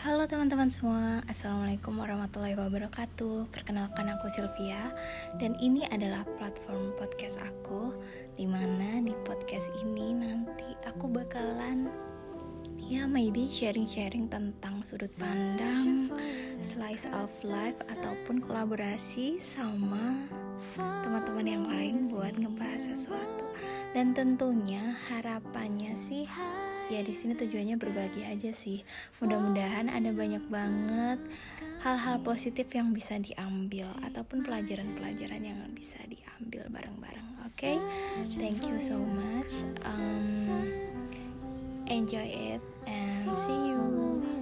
Halo teman-teman semua, Assalamualaikum warahmatullahi wabarakatuh. Perkenalkan aku Sylvia Dan ini adalah platform podcast aku Di mana di podcast ini nanti aku bakalan Ya maybe sharing-sharing tentang sudut pandang Slice of life Ataupun kolaborasi sama teman-teman yang lain Buat ngebahas sesuatu Dan tentunya harapannya sih ya di sini tujuannya berbagi aja sih. Mudah-mudahan ada banyak banget hal-hal positif yang bisa diambil ataupun pelajaran-pelajaran yang bisa diambil bareng-bareng oke? Okay? thank you so much. Um, enjoy it and see you